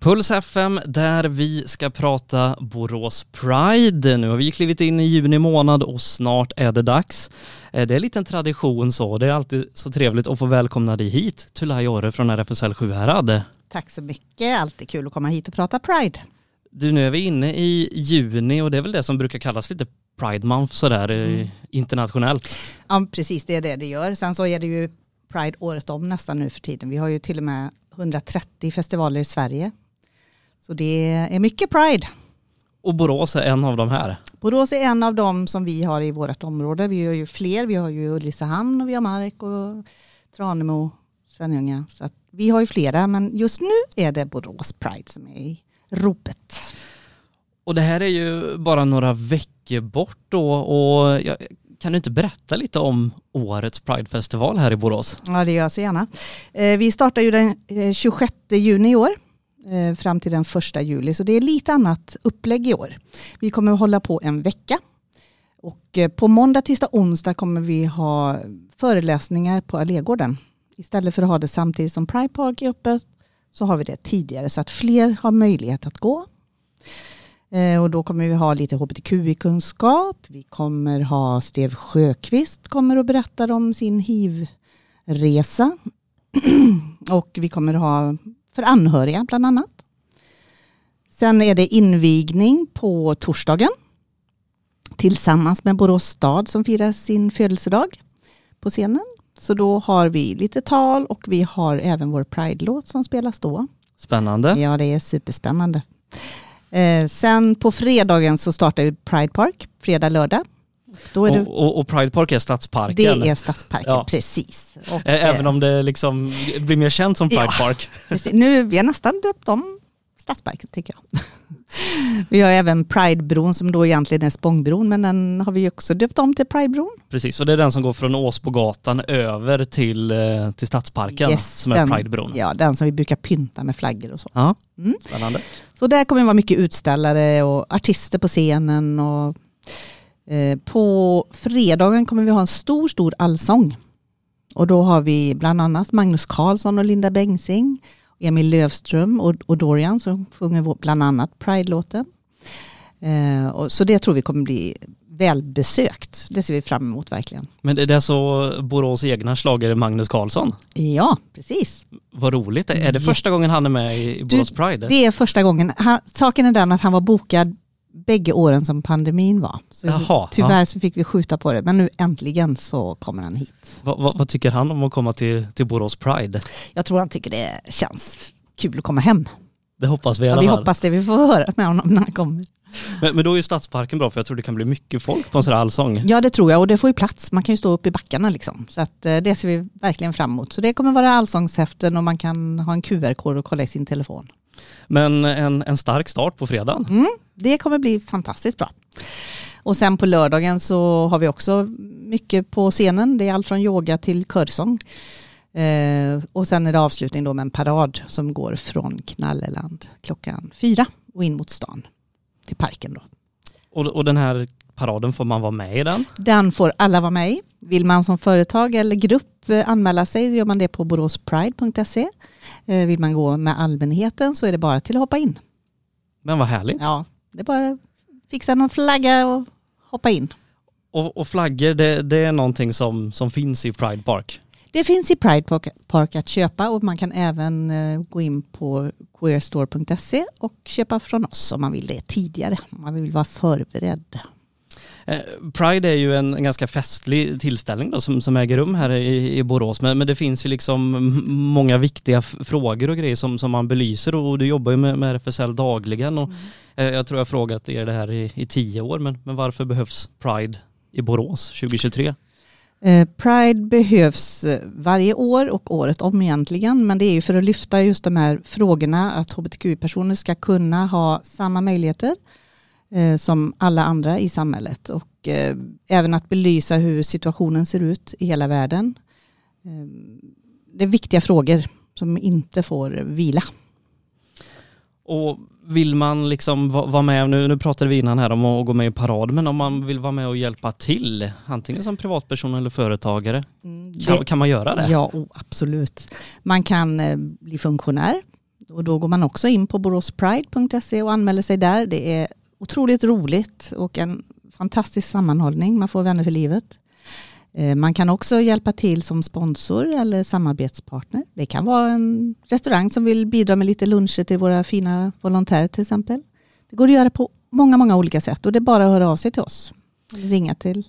Puls FM där vi ska prata Borås Pride. Nu har vi klivit in i juni månad och snart är det dags. Eh, det är lite en tradition så. Det är alltid så trevligt att få välkomna dig hit, Tulay Orre från RFSL Sjuhärad. Tack så mycket, alltid kul att komma hit och prata Pride. Du, nu är vi inne i juni och det är väl det som brukar kallas lite Pride Month sådär eh, mm. internationellt. Ja, precis det är det det gör. Sen så är det ju Pride året om nästan nu för tiden. Vi har ju till och med 130 festivaler i Sverige så det är mycket Pride. Och Borås är en av de här? Borås är en av de som vi har i vårt område. Vi har ju fler. Vi har ju Ulricehamn och vi har Mark och Tranemo, Svenljunga. Så vi har ju flera men just nu är det Borås Pride som är i ropet. Och det här är ju bara några veckor bort då och jag, kan du inte berätta lite om årets Pridefestival här i Borås? Ja det gör jag så gärna. Eh, vi startar ju den 26 eh, juni i år Eh, fram till den första juli. Så det är lite annat upplägg i år. Vi kommer att hålla på en vecka. Och eh, på måndag, tisdag, onsdag kommer vi ha föreläsningar på Allégården. Istället för att ha det samtidigt som Pride Park är öppet så har vi det tidigare så att fler har möjlighet att gå. Eh, och då kommer vi ha lite hbtqi-kunskap. Vi kommer ha Stev Sjöqvist kommer att berätta om sin hiv-resa. och vi kommer ha för anhöriga bland annat. Sen är det invigning på torsdagen tillsammans med Borås stad som firar sin födelsedag på scenen. Så då har vi lite tal och vi har även vår Pride-låt som spelas då. Spännande. Ja, det är superspännande. Eh, sen på fredagen så startar vi Pride Park, fredag, lördag. Då är och, det... och, och, Pride Park är Stadsparken? Det är Stadsparken, ja. precis. Och, Även om det liksom blir mer känt som Pride ja, Park? Precis. Nu, vi har nästan döpt om Stadsparken tycker jag. Vi har även Pridebron som då egentligen är Spångbron men den har vi också döpt om till Pridebron. Precis och det är den som går från Åsbogatan över till, eh, till Stadsparken yes, som är Pridebron. Ja, den som vi brukar pynta med flaggor och så. Ja, mm. spännande. Så där kommer det vara mycket utställare och artister på scenen och Eh, på fredagen kommer vi ha en stor, stor allsång. Och då har vi bland annat Magnus Karlsson och Linda Bengtzing, Emil Lövström och, och Dorian som sjunger bland annat Pride-låten. Eh, så det tror vi kommer bli välbesökt. Det ser vi fram emot verkligen. Men det är så Borås egna slagare Magnus Karlsson? Ja, precis. Vad roligt. Är det första gången han är med i Borås du, Pride? Det är första gången. Han, saken är den att han var bokad bägge åren som pandemin var. Så Jaha, tyvärr ja. så fick vi skjuta på det, men nu äntligen så kommer han hit. Va, va, vad tycker han om att komma till, till Borås Pride? Jag tror han tycker det känns kul att komma hem. Det hoppas vi i alla ja, fall. Vi hoppas det, vi får höra med honom när han kommer. Men, men då är ju Stadsparken bra för jag tror det kan bli mycket folk på en sån här allsång. Ja det tror jag och det får ju plats. Man kan ju stå upp i backarna liksom. Så att eh, det ser vi verkligen fram emot. Så det kommer vara allsångshäften och man kan ha en QR-kod och kolla i sin telefon. Men en, en stark start på fredagen. Mm, det kommer bli fantastiskt bra. Och sen på lördagen så har vi också mycket på scenen. Det är allt från yoga till körsång. Eh, och sen är det avslutning då med en parad som går från Knalleland klockan fyra och in mot stan till parken då. Och, och den här paraden, får man vara med i den? Den får alla vara med i. Vill man som företag eller grupp eh, anmäla sig gör man det på boråspride.se. Eh, vill man gå med allmänheten så är det bara till att hoppa in. Men vad härligt. Ja, det är bara att fixa någon flagga och hoppa in. Och, och flaggor, det, det, är någonting som, som finns i Pride Park? Det finns i Pride Park att köpa och man kan även eh, gå in på queerstore.se och köpa från oss om man vill det tidigare. Om man vill vara förberedd. Eh, Pride är ju en, ganska festlig tillställning då, som, som äger rum här i, i Borås men, men det finns ju liksom många viktiga frågor och grejer som, som man belyser och du jobbar ju med, med RFSL dagligen och mm. jag tror jag har frågat er det här i, i tio år men, men varför behövs Pride i Borås 2023? Eh, Pride behövs varje år och året om egentligen men det är ju för att lyfta just de här frågorna att hbtq-personer ska kunna ha samma möjligheter eh, som alla andra i samhället. Och eh, även att belysa hur situationen ser ut i hela världen. Eh, det är viktiga frågor som inte får vila. Och vill man liksom vara med, nu, nu pratade vi innan här om att gå med i parad, men om man vill vara med och hjälpa till, antingen som privatperson eller företagare, mm, det, kan, kan, man göra det? Ja, oh, absolut. Man kan eh, bli funktionär Och då går man också in på boråspride.se och anmäler sig där. Det är otroligt roligt och en fantastisk sammanhållning. Man får vänner för livet. Eh, man kan också hjälpa till som sponsor eller samarbetspartner. Det kan vara en restaurang som vill bidra med lite luncher till våra fina volontärer till exempel. Det går att göra på många, många olika sätt och det är bara att höra av sig till oss. Eller ringa till,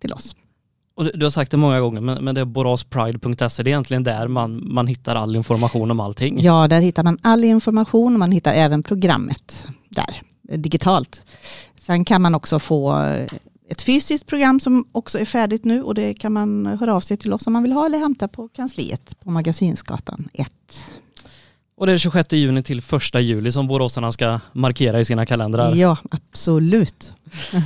till oss. Och du har sagt det många gånger, men, men det är boraspride.se, det är egentligen där man, man hittar all information om allting. Ja, där hittar man all information och man hittar även programmet där, digitalt. Sen kan man också få ett fysiskt program som också är färdigt nu och det kan man höra av sig till oss om man vill ha eller hämta på kansliet på Magasinsgatan 1. Och det är 26 juni till 1 juli som boråsarna ska markera i sina kalendrar. Ja, absolut.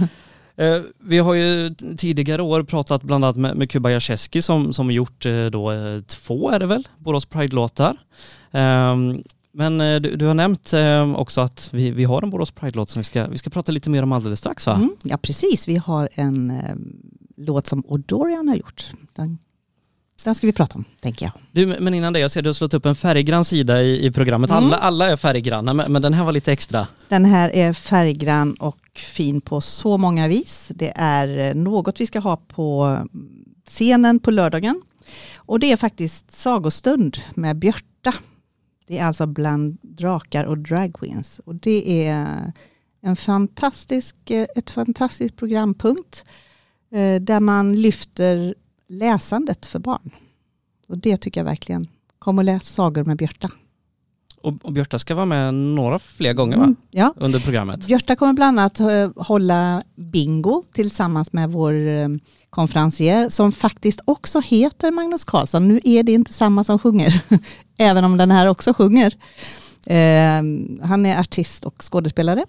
Eh, vi har ju tidigare år pratat bland annat med, med Kuba Jaseski som, som gjort eh, då eh, två är det väl, Borås Pride-låtar. Ehm, men du, du, har nämnt också att vi, vi har en Borås Pride-låt som vi ska, vi ska prata lite mer om alldeles strax va? Mm, ja precis, vi har en eh, låt som Odorian har gjort. Den den ska vi prata om, tänker jag. Du, men innan det, jag ser att du har slått upp en färggrann sida i, i programmet. Mm. Alla, alla är färggranna, men, men, den här var lite extra. Den här är färggrann och fin på så många vis. Det är eh, något vi ska ha på scenen på lördagen. Och det är faktiskt sagostund med Björta. Det är alltså bland drakar och dragqueens. Och det är en fantastisk, eh, ett fantastiskt programpunkt eh, där man lyfter läsandet för barn. Och det tycker jag verkligen. Kom och läs sagor med Björta. Och, och Björta ska vara med några fler gånger va? Mm, ja. Under programmet. Björta kommer bland annat eh, hålla bingo tillsammans med vår eh, konferencier som faktiskt också heter Magnus Karlsson. Nu är det inte samma som sjunger, även om den här också sjunger. Eh, han är artist och skådespelare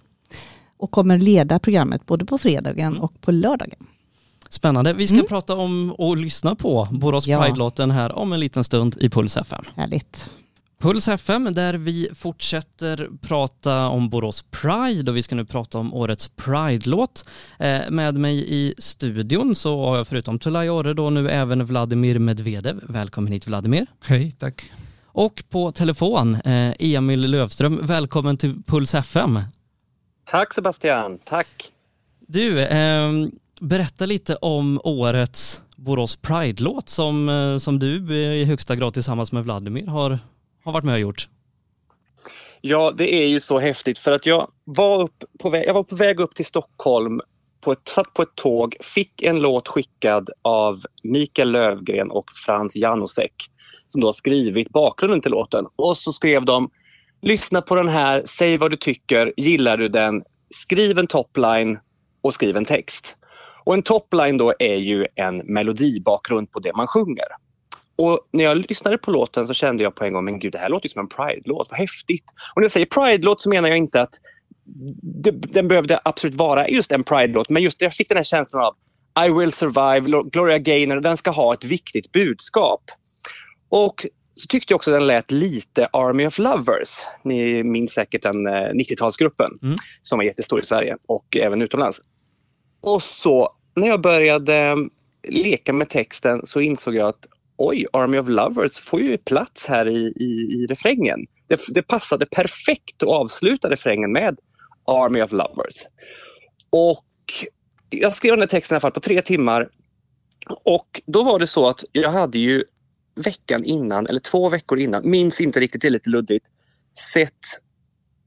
och kommer leda programmet både på fredagen mm. och på lördagen. Spännande. Vi ska mm. prata om och lyssna på Borås ja. Pride-låten här om en liten stund i Puls FM. Härligt. Puls FM där vi fortsätter prata om Borås Pride och vi ska nu prata om årets Pride-låt. Eh, med mig i studion så har jag förutom Tulay Orre då nu även Vladimir Medvedev. Välkommen hit Vladimir. Hej, tack. Och på telefon eh, Emil Lövström. Välkommen till Puls FM. Tack Sebastian, tack. Du, eh, berätta lite om årets Borås Pride-låt som, eh, som du i högsta grad tillsammans med Vladimir har, har varit med och gjort. Ja, det är ju så häftigt för att jag var, upp på väg, jag var på väg upp till Stockholm, på ett, satt på ett tåg, fick en låt skickad av Mikael Lövgren och Frans Janosek som då har skrivit bakgrunden till låten. Och så skrev de Lyssna på den här, säg vad du tycker, gillar du den, skriv en topline och skriv en text. Och en topline då är ju en melodibakgrund på det man sjunger. Och när jag lyssnade på låten så kände jag på en gång, men gud det här låter som en Pride-låt, vad häftigt. Och när jag säger Pride-låt så menar jag inte att det, den behövde absolut vara just en Pride-låt, men just jag fick den här känslan av I will survive, Gloria Gaynor, den ska ha ett viktigt budskap. Och så tyckte jag också den lät lite Army of Lovers. Ni minns säkert den 90-talsgruppen eh, mm. som var jättestor i Sverige och även utomlands. Och så när jag började leka med texten så insåg jag att oj, Army of Lovers får ju plats här i, i, i refrängen. Det, det passade perfekt att avsluta refrängen med Army of Lovers. Och jag skrev den här texten i alla fall på tre timmar. Och då var det så att jag hade ju veckan innan, eller två veckor innan, minns inte riktigt, det är lite luddigt, sett,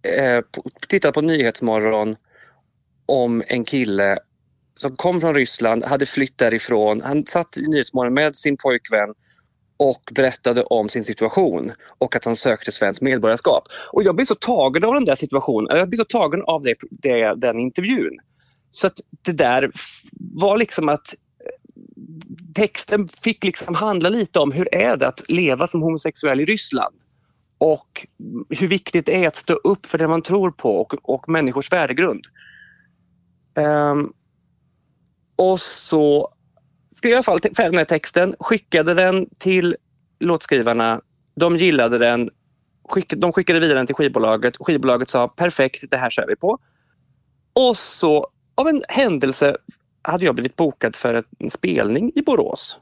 eh, tittat på Nyhetsmorgon om en kille som kom från Ryssland, hade flytt därifrån. Han satt i Nyhetsmorgon med sin pojkvän och berättade om sin situation och att han sökte svenskt medborgarskap. Och jag blev så tagen av den där situationen, jag blev så tagen av det, det, den intervjun. Så att det där var liksom att eh, texten fick liksom handla lite om hur är det att leva som homosexuell i Ryssland och hur viktigt det är att stå upp för det man tror på och, och människors värdegrund. Um, och så skrev jag i alla fall färdig den här texten, skickade den till låtskrivarna. De gillade den. Skick, de skickade vidare den till skivbolaget. Skivbolaget sa perfekt, det här kör vi på. Och så av en händelse hade jag blivit bokad för en spelning i Borås.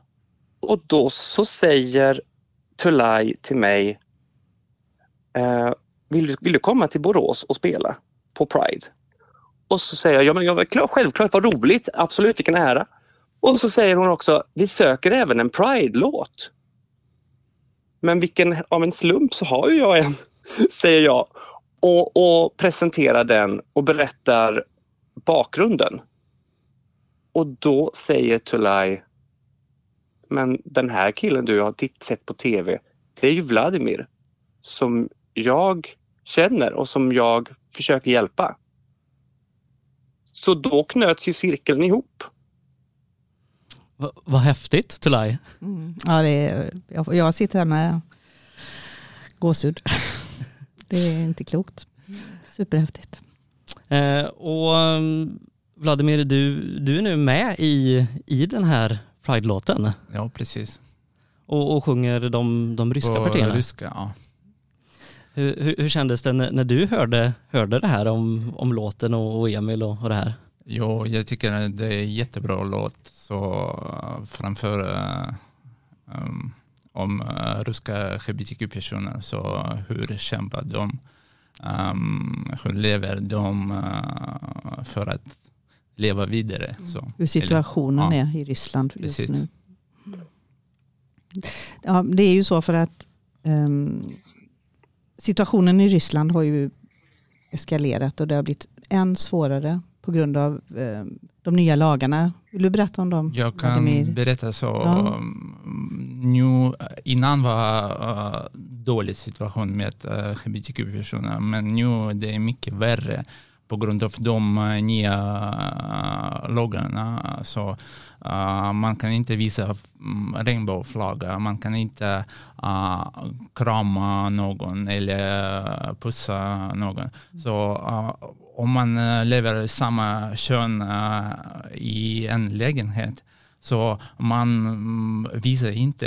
Och då så säger Tulay till mig eh, vill, du, vill du komma till Borås och spela på Pride? Och så säger jag, ja, men jag klar, självklart, vad roligt, absolut, vilken ära. Och så säger hon också, vi söker även en Pride-låt. Men vilken, av en slump så har ju jag en, säger jag. Och, och presenterar den och berättar bakgrunden. Och då säger Tulay, men den här killen du har sett på tv, det är ju Vladimir som jag känner och som jag försöker hjälpa. Så då knöts ju cirkeln ihop. Va, vad häftigt Tulay. Mm. Ja, det är, jag, jag sitter här med gåshud. Det är inte klokt. Superhäftigt. Eh, och um, Vladimir, du, du är nu med i, i den här Pride-låten. Ja, precis. Och, och sjunger de, de ryska På partierna. ryska, ja. Hur, hur, hur kändes det när, när du hörde, hörde det här om, om låten och, och Emil och, och det här? Jo, jag tycker att det är en jättebra låt. Så uh, framför um, om uh, ryska hbtq-personer, så hur kämpar de? Um, hur lever de uh, för att leva vidare? Så. Hur situationen Eller- ja, är i Ryssland just precis. nu. Ja, det är ju så för att ehm, situationen i Ryssland har ju eskalerat och det har blivit än svårare på grund av ehm, de nya lagarna. Vill du berätta om dem? Jag kan Vladimir? berätta så. Ja. um, Nu, innan var uh, dålig situation med uh, hbtq-personer, men nu det är mycket värre på grund av de nya lagarna. Så uh, man kan inte visa um, regnbågsflagga, man kan inte uh, krama någon eller pussa någon. Så uh, om man lever samma kön i en lägenhet så man mm, visar inte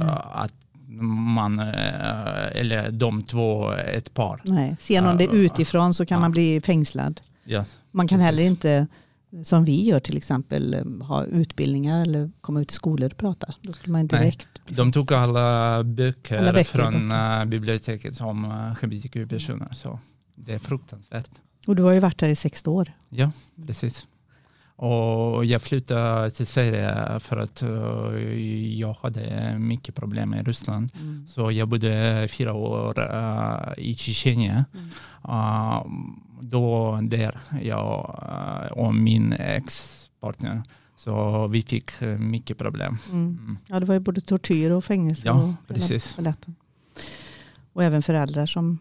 uh, att man eller de två ett par. Nej, ser någon det utifrån så kan man bli fängslad. Ja, Man kan heller inte, som vi gör till exempel, eh, ha utbildningar eller komma ut i skolor och prata. Då skulle man Nej. direkt... de tog alla böcker, Alla böcker, från böcker. uh, biblioteket om hbtq-personer. Så det är fruktansvärt. Och du har ju varit här i sex år. Ja, precis. Och jag flyttade till Sverige för att uh, jag hade mycket problem i Ryssland. Så jag bodde fyra år uh, i Tjetjenien. Uh, då där jag och min ex-partner. Så vi fick mycket problem. Mm. Mm. Ja, det var ju både tortyr och fängelse. Ja, och precis. paletten. Och även föräldrar som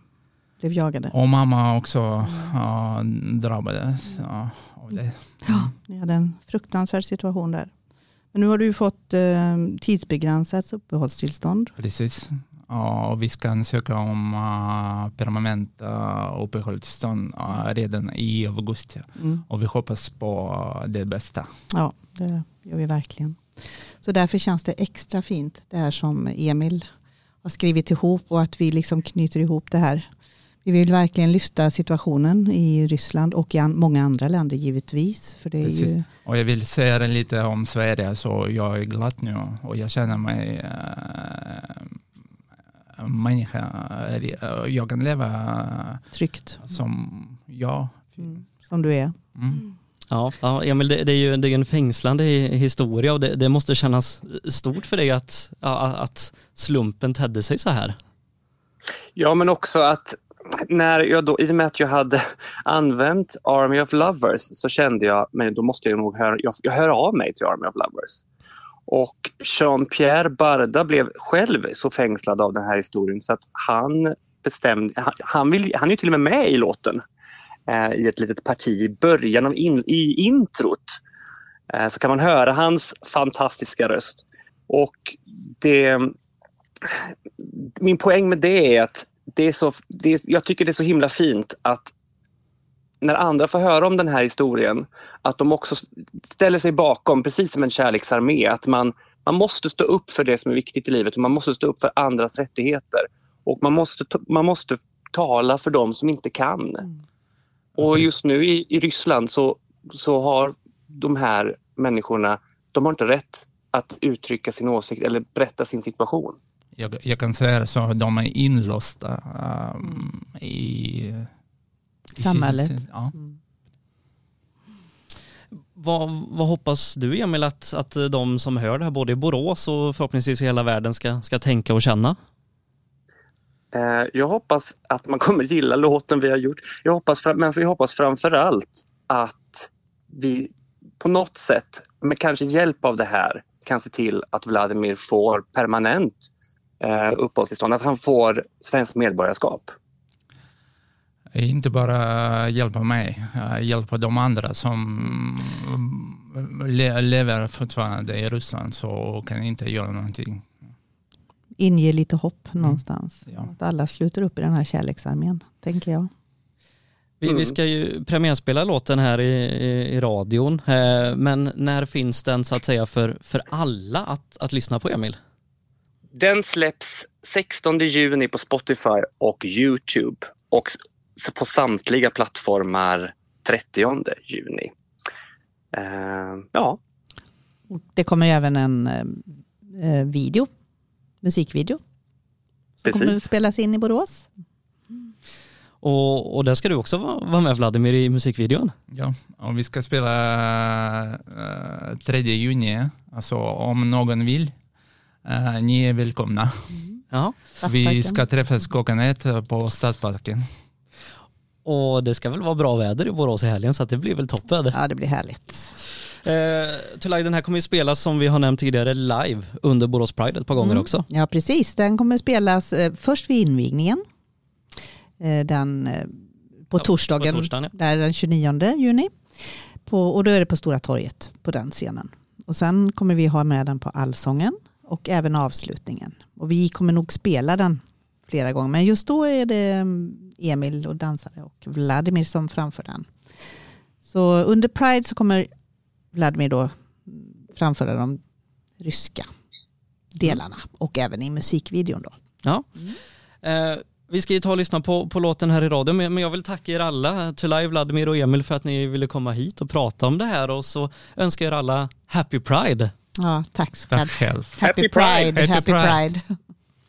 blev jagade. Och mamma också uh, drabbades uh, av det. Ja, ni hade en fruktansvärd situation där. Men nu har du fått eh, tidsbegränsat uppehållstillstånd. Precis. Ja, och vi ska ansöka om uh, permanent uh, uppehållstillstånd uh, redan i augusti. Mm. Och vi hoppas på det bästa. Ja, det gör vi verkligen. Så därför känns det extra fint det här som Emil har skrivit ihop och att vi liksom knyter ihop det här. Vi vill verkligen lyfta situationen i Ryssland och i många andra länder givetvis. För det är Precis. ju, Och jag vill säga lite om Sverige, så jag är glad nu och jag känner mig uh, människa. Uh, jag kan leva tryggt som jag. mm. som du är. Mm. Ja, ja Emil, det, det är ju det är en fängslande hi- historia och det, det måste kännas stort för dig att, att slumpen tedde sig så här. Ja, men också att när jag då, i och med att jag hade använt Army of Lovers så kände jag, men då måste jag nog höra, jag, jag hör av mig till Army of Lovers. Och Jean-Pierre Barda blev själv så fängslad av den här historien så att han bestämde, han, han, vill, han är ju till och med med i låten eh, i ett litet parti i början av in, i introt. Eh, så kan man höra hans fantastiska röst. Och det, min poäng med det är att det är så, det är, jag tycker det är så himla fint att när andra får höra om den här historien, att de också ställer sig bakom, precis som en kärleksarmé, att man, man måste stå upp för det som är viktigt i livet och man måste stå upp för andras rättigheter. Och man måste, man måste tala för dem som inte kan. Och just nu i, i Ryssland så, så har de här människorna, de har inte rätt att uttrycka sin åsikt eller berätta sin situation. Jag, jag kan säga så, de är inlåsta um, i, i Samhället. sin- ja. Mm. Vad, vad hoppas du Emil att, att de som hör det här både i Borås och förhoppningsvis i hela världen ska, ska tänka och känna? Eh, Jag hoppas att man kommer gilla låten vi har gjort. Jag hoppas, men jag hoppas framför allt att vi på något sätt, med kanske hjälp av det här, kan se till att Vladimir får permanent eh, uppehållstillstånd, att han får svenskt medborgarskap. Inte bara hjälpa mig, eh, hjälpa de andra som le, lever fortfarande i Ryssland så kan inte göra någonting. Inge lite hopp någonstans. Ja. Att alla sluter upp i den här kärleksarmén, tänker jag. Vi, Mm. vi ska ju premiärspela låten här i, i, i radion, eh, men när finns den så att säga för, för alla att, att lyssna på Emil? Den släpps 16 juni på Spotify och Youtube och på samtliga plattformar 30 juni. Eh, ja, Det kommer ju även en eh, video, musikvideo. Som kommer att spelas in i Borås. Och, och där ska du också vara, vara med Vladimir i musikvideon. Ja, och vi ska spela uh, 3 juni, alltså om någon vill, eh, ni är välkomna. Ja. Vi ska träffas klockan ett på Stadsparken. Och det ska väl vara bra väder i Borås i helgen så att det blir väl toppen. Ja, det blir härligt. Eh, Tulay, den här kommer ju spelas som vi har nämnt tidigare live under Borås Pride ett par gånger Mm. också. Ja, precis. Den kommer spelas eh, först vid invigningen. Eh, den, eh, på Ja, torsdagen, på torsdagen, ja. där den 29 juni. På, och då är det på Stora torget på den scenen. Och sen kommer vi ha med den på Allsången och även avslutningen. Och vi kommer nog spela den flera gånger. Men just då är det mm, Emil och dansare och Vladimir som framför den. Så under Pride så kommer Vladimir då mm, framföra de ryska delarna och även i musikvideon då. Ja. Eh, vi ska ju ta och lyssna på, på låten här i radion, men jag vill tacka er alla, Tulay, Vladimir och Emil för att ni ville komma hit och prata om det här och så önskar jag er alla Happy Pride. Ja, tack Tack själv. Happy Happy Pride. Pride, Happy Happy Pride. Pride.